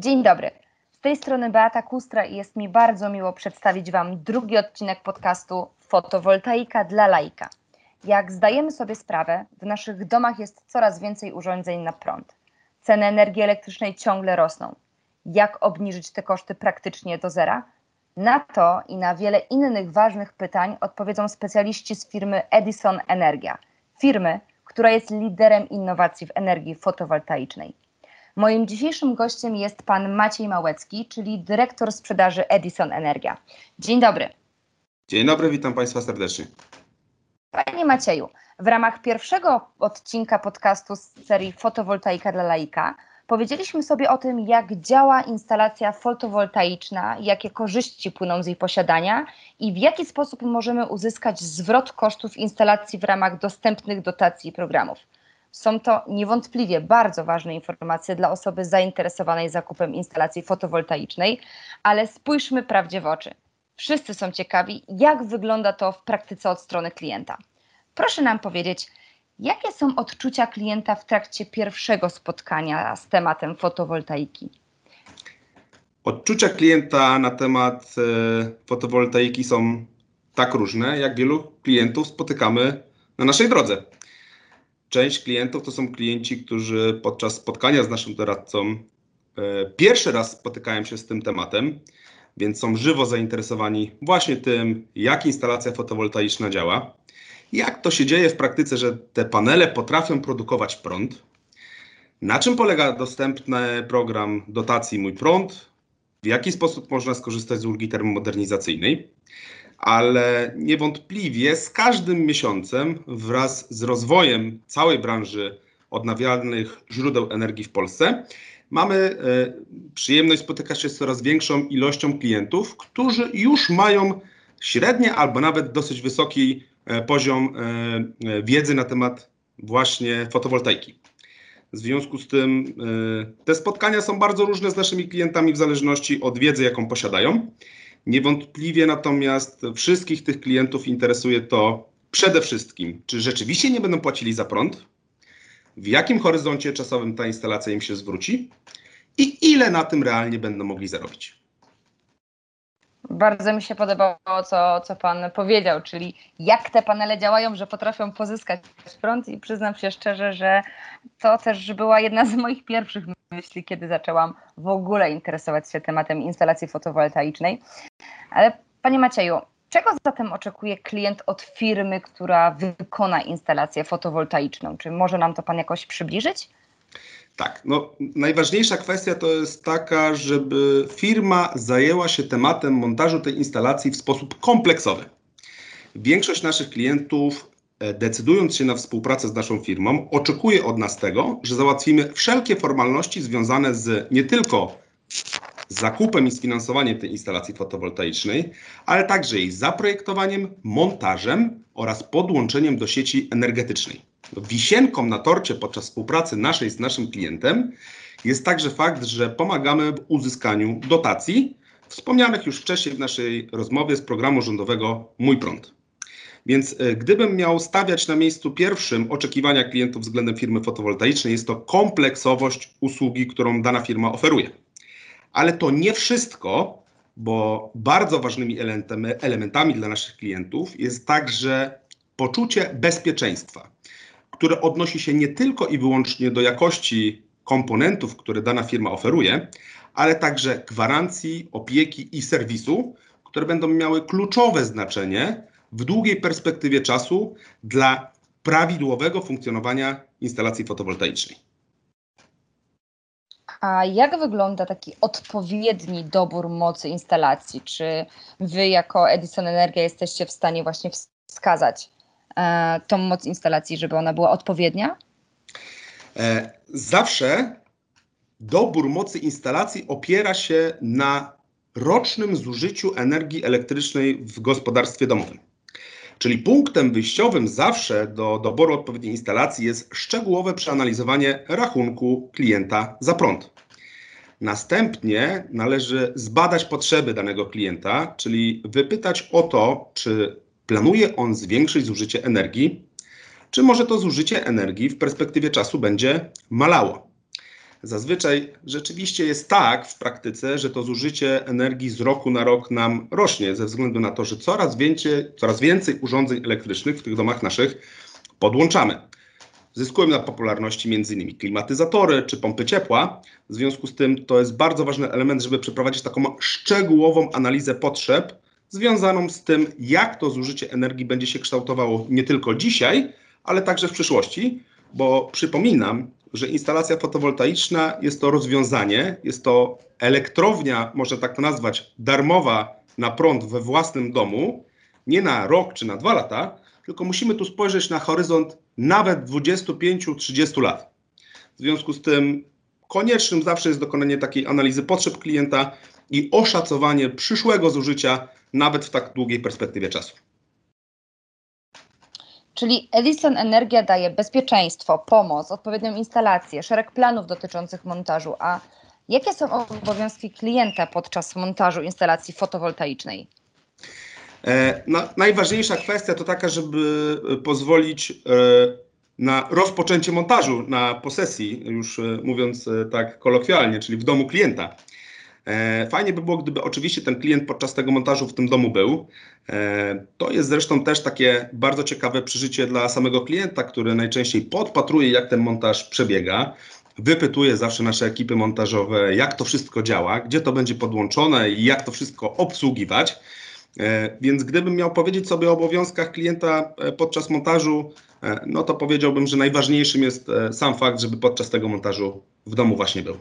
Dzień dobry. Z tej strony Beata Kustra i jest mi bardzo miło przedstawić Wam drugi odcinek podcastu Fotowoltaika dla laika. Jak zdajemy sobie sprawę, w naszych domach jest coraz więcej urządzeń na prąd. Ceny energii elektrycznej ciągle rosną. Jak obniżyć te koszty praktycznie do zera? Na to i na wiele innych ważnych pytań odpowiedzą specjaliści z firmy Edison Energia, firmy, która jest liderem innowacji w energii fotowoltaicznej. Moim dzisiejszym gościem jest pan Maciej Małecki, czyli dyrektor sprzedaży Edison Energia. Dzień dobry. Dzień dobry, witam Państwa serdecznie. Panie Macieju, w ramach pierwszego odcinka podcastu z serii Fotowoltaika dla laika powiedzieliśmy sobie o tym, jak działa instalacja fotowoltaiczna, jakie korzyści płyną z jej posiadania i w jaki sposób możemy uzyskać zwrot kosztów instalacji w ramach dostępnych dotacji i programów. Są to niewątpliwie bardzo ważne informacje dla osoby zainteresowanej zakupem instalacji fotowoltaicznej, ale spójrzmy prawdzie w oczy. Wszyscy są ciekawi, jak wygląda to w praktyce od strony klienta. Proszę nam powiedzieć, jakie są odczucia klienta w trakcie pierwszego spotkania z tematem fotowoltaiki? Odczucia klienta na temat e, fotowoltaiki są tak różne, jak wielu klientów spotykamy na naszej drodze. Część klientów to są klienci, którzy podczas spotkania z naszym doradcą e, pierwszy raz spotykają się z tym tematem, więc są żywo zainteresowani właśnie tym, jak instalacja fotowoltaiczna działa, jak to się dzieje w praktyce, że te panele potrafią produkować prąd, na czym polega dostępny program dotacji Mój Prąd, w jaki sposób można skorzystać z ulgi termomodernizacyjnej ale niewątpliwie z każdym miesiącem wraz z rozwojem całej branży odnawialnych źródeł energii w Polsce mamy e, przyjemność spotykać się z coraz większą ilością klientów, którzy już mają średni albo nawet dosyć wysoki e, poziom e, wiedzy na temat właśnie fotowoltaiki. W związku z tym te spotkania są bardzo różne z naszymi klientami w zależności od wiedzy, jaką posiadają. Niewątpliwie natomiast wszystkich tych klientów interesuje to przede wszystkim, czy rzeczywiście nie będą płacili za prąd, w jakim horyzoncie czasowym ta instalacja im się zwróci i ile na tym realnie będą mogli zarobić. Bardzo mi się podobało, co, co Pan powiedział, czyli jak te panele działają, że potrafią pozyskać prąd i przyznam się szczerze, że to też była jedna z moich pierwszych myśli, kiedy zaczęłam w ogóle interesować się tematem instalacji fotowoltaicznej. Ale Panie Macieju, czego zatem oczekuje klient od firmy, która wykona instalację fotowoltaiczną? Czy może nam to Pan jakoś przybliżyć? Tak, no najważniejsza kwestia to jest taka, żeby firma zajęła się tematem montażu tej instalacji w sposób kompleksowy. Większość naszych klientów, e, decydując się na współpracę z naszą firmą, oczekuje od nas tego, że załatwimy wszelkie formalności związane z nie tylko zakupem i sfinansowaniem tej instalacji fotowoltaicznej, ale także jej zaprojektowaniem, montażem oraz podłączeniem do sieci energetycznej. Wisienką na torcie podczas współpracy naszej z naszym klientem jest także fakt, że pomagamy w uzyskaniu dotacji wspomnianych już wcześniej w naszej rozmowie z programu rządowego Mój Prąd. Więc e, gdybym miał stawiać na miejscu pierwszym oczekiwania klientów względem firmy fotowoltaicznej, jest to kompleksowość usługi, którą dana firma oferuje. Ale to nie wszystko, bo bardzo ważnymi elementami dla naszych klientów jest także poczucie bezpieczeństwa które odnosi się nie tylko i wyłącznie do jakości komponentów, które dana firma oferuje, ale także gwarancji, opieki i serwisu, które będą miały kluczowe znaczenie w długiej perspektywie czasu dla prawidłowego funkcjonowania instalacji fotowoltaicznej. A jak wygląda taki odpowiedni dobór mocy instalacji? Czy wy jako Edison Energia jesteście w stanie właśnie wskazać tą moc instalacji, żeby ona była odpowiednia? E, zawsze dobór mocy instalacji opiera się na rocznym zużyciu energii elektrycznej w gospodarstwie domowym. Czyli punktem wyjściowym zawsze do doboru odpowiedniej instalacji jest szczegółowe przeanalizowanie rachunku klienta za prąd. Następnie należy zbadać potrzeby danego klienta, czyli wypytać o to, czy planuje on zwiększyć zużycie energii, czy może to zużycie energii w perspektywie czasu będzie malało. Zazwyczaj rzeczywiście jest tak w praktyce, że to zużycie energii z roku na rok nam rośnie, ze względu na to, że coraz więcej, coraz więcej urządzeń elektrycznych w tych domach naszych podłączamy. Zyskują na popularności m.in. klimatyzatory czy pompy ciepła. W związku z tym to jest bardzo ważny element, żeby przeprowadzić taką szczegółową analizę potrzeb związaną z tym, jak to zużycie energii będzie się kształtowało nie tylko dzisiaj, ale także w przyszłości, bo przypominam, że instalacja fotowoltaiczna jest to rozwiązanie, jest to elektrownia, można tak to nazwać, darmowa na prąd we własnym domu, nie na rok czy na dwa lata, tylko musimy tu spojrzeć na horyzont nawet 25-30 lat. W związku z tym koniecznym zawsze jest dokonanie takiej analizy potrzeb klienta i oszacowanie przyszłego zużycia nawet w tak długiej perspektywie czasu. Czyli Edison Energia daje bezpieczeństwo, pomoc, odpowiednią instalację, szereg planów dotyczących montażu. A jakie są obowiązki klienta podczas montażu instalacji fotowoltaicznej? E, na, najważniejsza kwestia to taka, żeby pozwolić e, na rozpoczęcie montażu na posesji, już e, mówiąc e, tak kolokwialnie, czyli w domu klienta. E, fajnie by było, gdyby oczywiście ten klient podczas tego montażu w tym domu był. E, to jest zresztą też takie bardzo ciekawe przeżycie dla samego klienta, który najczęściej podpatruje, jak ten montaż przebiega. Wypytuje zawsze nasze ekipy montażowe, jak to wszystko działa, gdzie to będzie podłączone i jak to wszystko obsługiwać. E, więc gdybym miał powiedzieć sobie o obowiązkach klienta podczas montażu, no to powiedziałbym, że najważniejszym jest sam fakt, żeby podczas tego montażu w domu właśnie był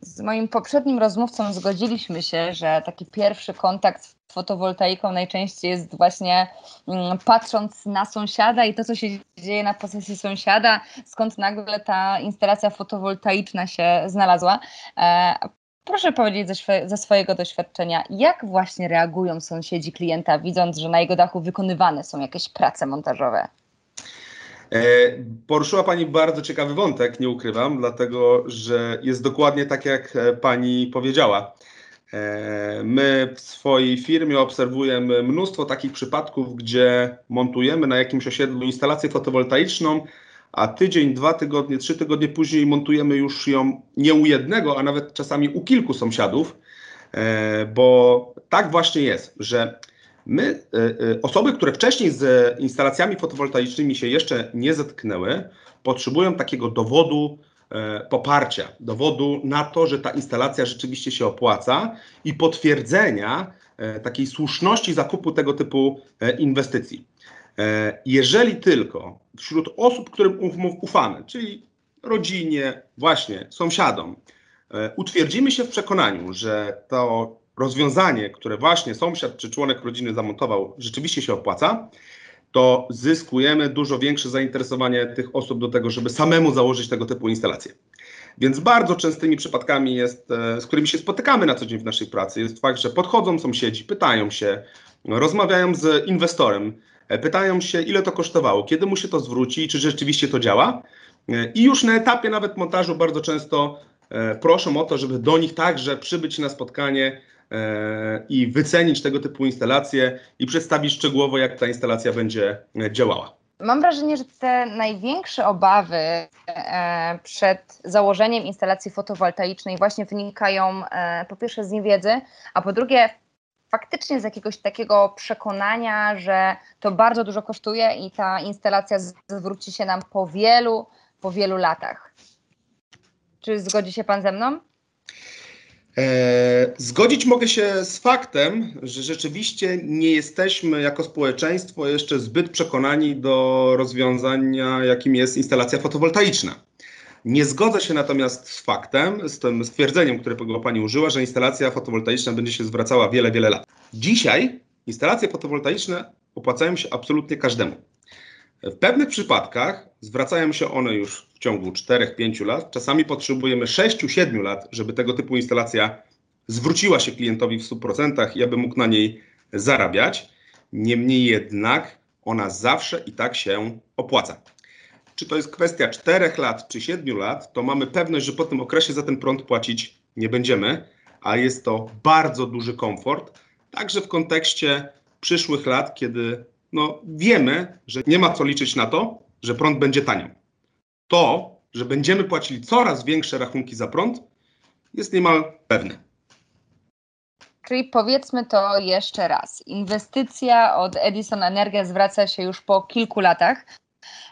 z moim poprzednim rozmówcą zgodziliśmy się, że taki pierwszy kontakt z fotowoltaiką najczęściej jest właśnie mm, patrząc na sąsiada i to, co się dzieje na posesji sąsiada, skąd nagle ta instalacja fotowoltaiczna się znalazła. E, proszę powiedzieć ze, ze, swojego doświadczenia, jak właśnie reagują sąsiedzi klienta, widząc, że na jego dachu wykonywane są jakieś prace montażowe? E, poruszyła Pani bardzo ciekawy wątek, nie ukrywam, dlatego że jest dokładnie tak, jak e, Pani powiedziała. E, my w swojej firmie obserwujemy mnóstwo takich przypadków, gdzie montujemy na jakimś osiedlu instalację fotowoltaiczną, a tydzień, dwa tygodnie, trzy tygodnie później montujemy już ją nie u jednego, a nawet czasami u kilku sąsiadów, bo tak właśnie jest, że My, e, e, osoby, które wcześniej z instalacjami fotowoltaicznymi się jeszcze nie zetknęły, potrzebują takiego dowodu e, poparcia, dowodu na to, że ta instalacja rzeczywiście się opłaca i potwierdzenia takiej słuszności zakupu tego typu inwestycji. Jeżeli tylko wśród osób, którym ufamy, czyli rodzinie, właśnie sąsiadom, utwierdzimy się w przekonaniu, że to rozwiązanie, które właśnie sąsiad czy członek rodziny zamontował, rzeczywiście się opłaca, to zyskujemy dużo większe zainteresowanie tych osób do tego, żeby samemu założyć tego typu instalacje. Więc bardzo częstymi przypadkami jest, e, z którymi się spotykamy na co dzień w naszej pracy, jest fakt, że podchodzą sąsiedzi, pytają się, rozmawiają z inwestorem, e, pytają się, ile to kosztowało, kiedy mu się to zwróci, czy rzeczywiście to działa. E, I już na etapie nawet montażu bardzo często proszą o to, żeby do nich także przybyć na spotkanie, i wycenić tego typu instalacje i przedstawić szczegółowo, jak ta instalacja będzie e, działała. Mam wrażenie, że te największe obawy e, przed założeniem instalacji fotowoltaicznej właśnie wynikają po pierwsze z niewiedzy, a po drugie faktycznie z jakiegoś takiego przekonania, że to bardzo dużo kosztuje i ta instalacja zwróci się nam po wielu, po wielu latach. Czy zgodzi się Pan ze mną? E, zgodzić mogę się z faktem, że rzeczywiście nie jesteśmy jako społeczeństwo jeszcze zbyt przekonani do rozwiązania, jakim jest instalacja fotowoltaiczna. Nie zgodzę się natomiast z faktem, z tym stwierdzeniem, którego Pani użyła, że instalacja fotowoltaiczna będzie się zwracała wiele, wiele lat. Dzisiaj instalacje fotowoltaiczne opłacają się absolutnie każdemu. W pewnych przypadkach zwracają się one już ciągu 4-5 lat. Czasami potrzebujemy 6-7 lat, żeby tego typu instalacja zwróciła się klientowi w 100% i aby mógł na niej zarabiać. Niemniej jednak ona zawsze i tak się opłaca. Czy to jest kwestia 4 lat czy 7 lat, to mamy pewność, że po tym okresie za ten prąd płacić nie będziemy, a jest to bardzo duży komfort, także w kontekście przyszłych lat, kiedy no, wiemy, że nie ma co liczyć na to, że prąd będzie tanią. To że będziemy płacili coraz większe rachunki za prąd, jest niemal pewne. Czyli powiedzmy to jeszcze raz. Inwestycja od Edison Energia zwraca się już po kilku latach.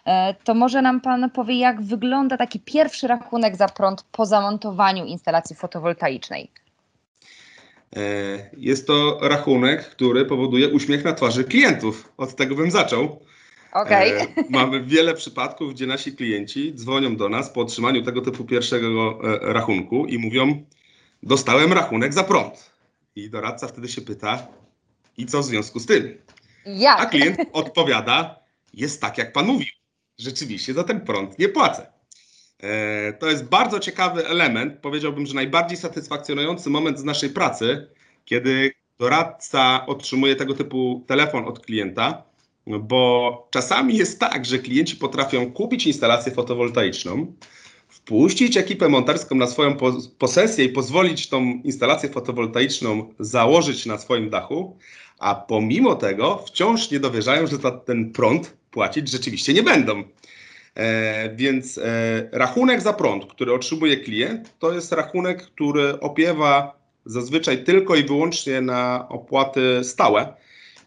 E, to może nam Pan powie, jak wygląda taki pierwszy rachunek za prąd po zamontowaniu instalacji fotowoltaicznej? E, jest to rachunek, który powoduje uśmiech na twarzy klientów. Od tego bym zaczął. Okej. E, mamy wiele przypadków, gdzie nasi klienci dzwonią do nas po otrzymaniu tego typu pierwszego e, rachunku i mówią: Dostałem rachunek za prąd. I doradca wtedy się pyta: I co w związku z tym? A Jak? klient odpowiada: Jest tak, jak pan mówił. Rzeczywiście za ten prąd nie płacę. E, To jest bardzo ciekawy element. Powiedziałbym, że najbardziej satysfakcjonujący moment z naszej pracy, kiedy doradca otrzymuje tego typu telefon od klienta, bo czasami jest tak, że klienci potrafią kupić instalację fotowoltaiczną, wpuścić ekipę monterską na swoją pos- posesję i pozwolić tą instalację fotowoltaiczną założyć na swoim dachu, a pomimo tego wciąż nie dowierzają, że za ten prąd płacić rzeczywiście nie będą. E, więc e, rachunek za prąd, który otrzymuje klient, to jest rachunek, który opiewa zazwyczaj tylko i wyłącznie na opłaty stałe.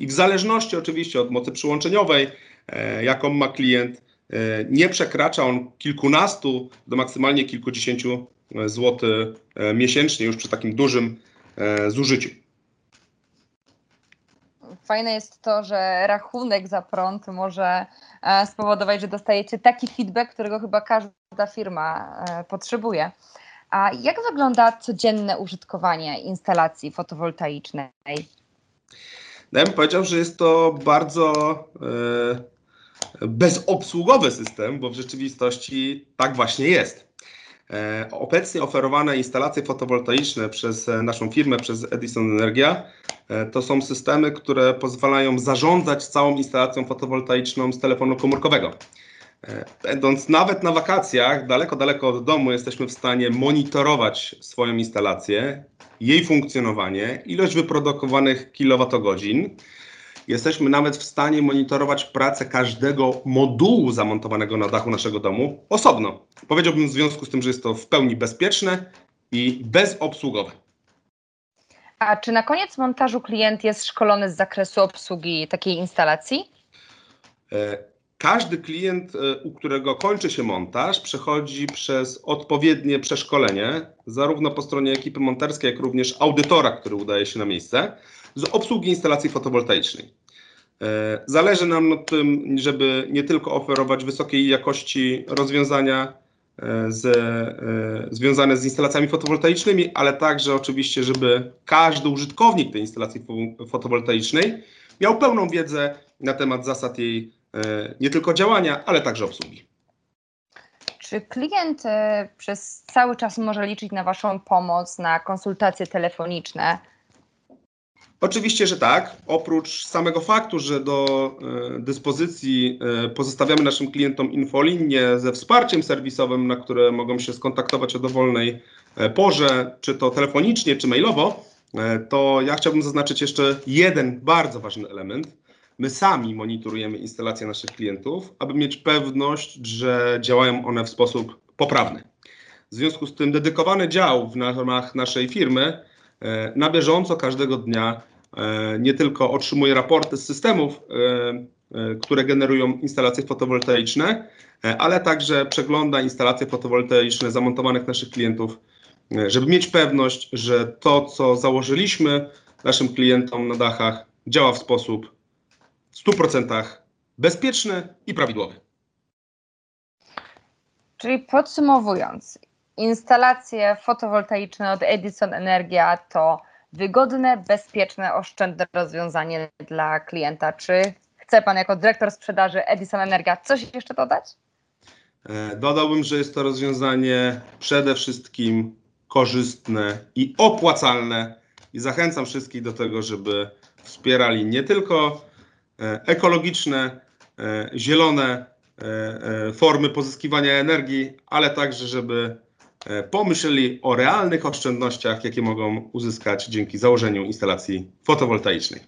I w zależności oczywiście od mocy przyłączeniowej, e, jaką ma klient, e, nie przekracza on kilkunastu do maksymalnie kilkudziesięciu e, złotych miesięcznie już przy takim dużym zużyciu. Fajne jest to, że rachunek za prąd może spowodować, że dostajecie taki feedback, którego chyba każda firma potrzebuje. A jak wygląda codzienne użytkowanie instalacji fotowoltaicznej? Ja bym powiedział, że jest to bardzo e, bezobsługowy system, bo w rzeczywistości tak właśnie jest. E, obecnie oferowane instalacje fotowoltaiczne przez e, naszą firmę, przez Edison Energia, e, to są systemy, które pozwalają zarządzać całą instalacją fotowoltaiczną z telefonu komórkowego. E, Będąc nawet na wakacjach, daleko, daleko od domu, jesteśmy w stanie monitorować swoją instalację, jej funkcjonowanie, ilość wyprodukowanych kilowatogodzin. Jesteśmy nawet w stanie monitorować pracę każdego modułu zamontowanego na dachu naszego domu osobno. Powiedziałbym w związku z tym, że jest to w pełni bezpieczne i bezobsługowe. A czy na koniec montażu klient jest szkolony z zakresu obsługi takiej instalacji? Każdy klient, e, u którego kończy się montaż, przechodzi przez odpowiednie przeszkolenie, zarówno po stronie ekipy monterskiej, jak również audytora, który udaje się na miejsce, z obsługi instalacji fotowoltaicznej. E, Zależy nam na tym, żeby nie tylko oferować wysokiej jakości rozwiązania e, z, związane z instalacjami fotowoltaicznymi, ale także oczywiście, żeby każdy użytkownik tej instalacji fo- fotowoltaicznej miał pełną wiedzę na temat zasad jej nie tylko działania, ale także obsługi. Czy klient e, przez cały czas może liczyć na Waszą pomoc, na konsultacje telefoniczne? Oczywiście, że tak. Oprócz samego faktu, że do e, dyspozycji e, pozostawiamy naszym klientom infolinię ze wsparciem serwisowym, na które mogą się skontaktować o dowolnej e, porze, czy to telefonicznie, czy mailowo, e, to ja chciałbym zaznaczyć jeszcze jeden bardzo ważny element. My sami monitorujemy instalacje naszych klientów, aby mieć pewność, że działają one w sposób poprawny. W związku z tym dedykowany dział w ramach naszej firmy e, na bieżąco każdego dnia e, nie tylko otrzymuje raporty z systemów, e, które generują instalacje fotowoltaiczne, ale także przegląda instalacje fotowoltaiczne zamontowanych naszych klientów, żeby mieć pewność, że to, co założyliśmy naszym klientom na dachach, działa w sposób 100% bezpieczny i prawidłowy. Czyli podsumowując, instalacje fotowoltaiczne od Edison Energia to wygodne, bezpieczne, oszczędne rozwiązanie dla klienta. Czy chce Pan jako dyrektor sprzedaży Edison Energia coś jeszcze dodać? E, Dodałbym, że jest to rozwiązanie przede wszystkim korzystne i opłacalne i zachęcam wszystkich do tego, żeby wspierali nie tylko ekologiczne, e, zielone e, e, formy pozyskiwania energii, ale także, żeby e, pomyśleli o realnych oszczędnościach, jakie mogą uzyskać dzięki założeniu instalacji fotowoltaicznej.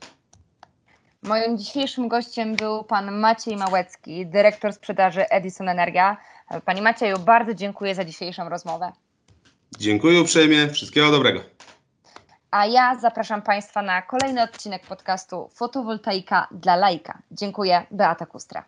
Moim dzisiejszym gościem był pan Maciej Małecki, dyrektor sprzedaży Edison Energia. Panie Macieju, bardzo dziękuję za dzisiejszą rozmowę. Dziękuję uprzejmie, wszystkiego dobrego. A ja zapraszam Państwa na kolejny odcinek podcastu Fotowoltaika dla lajka. Dziękuję, Beata Kustra.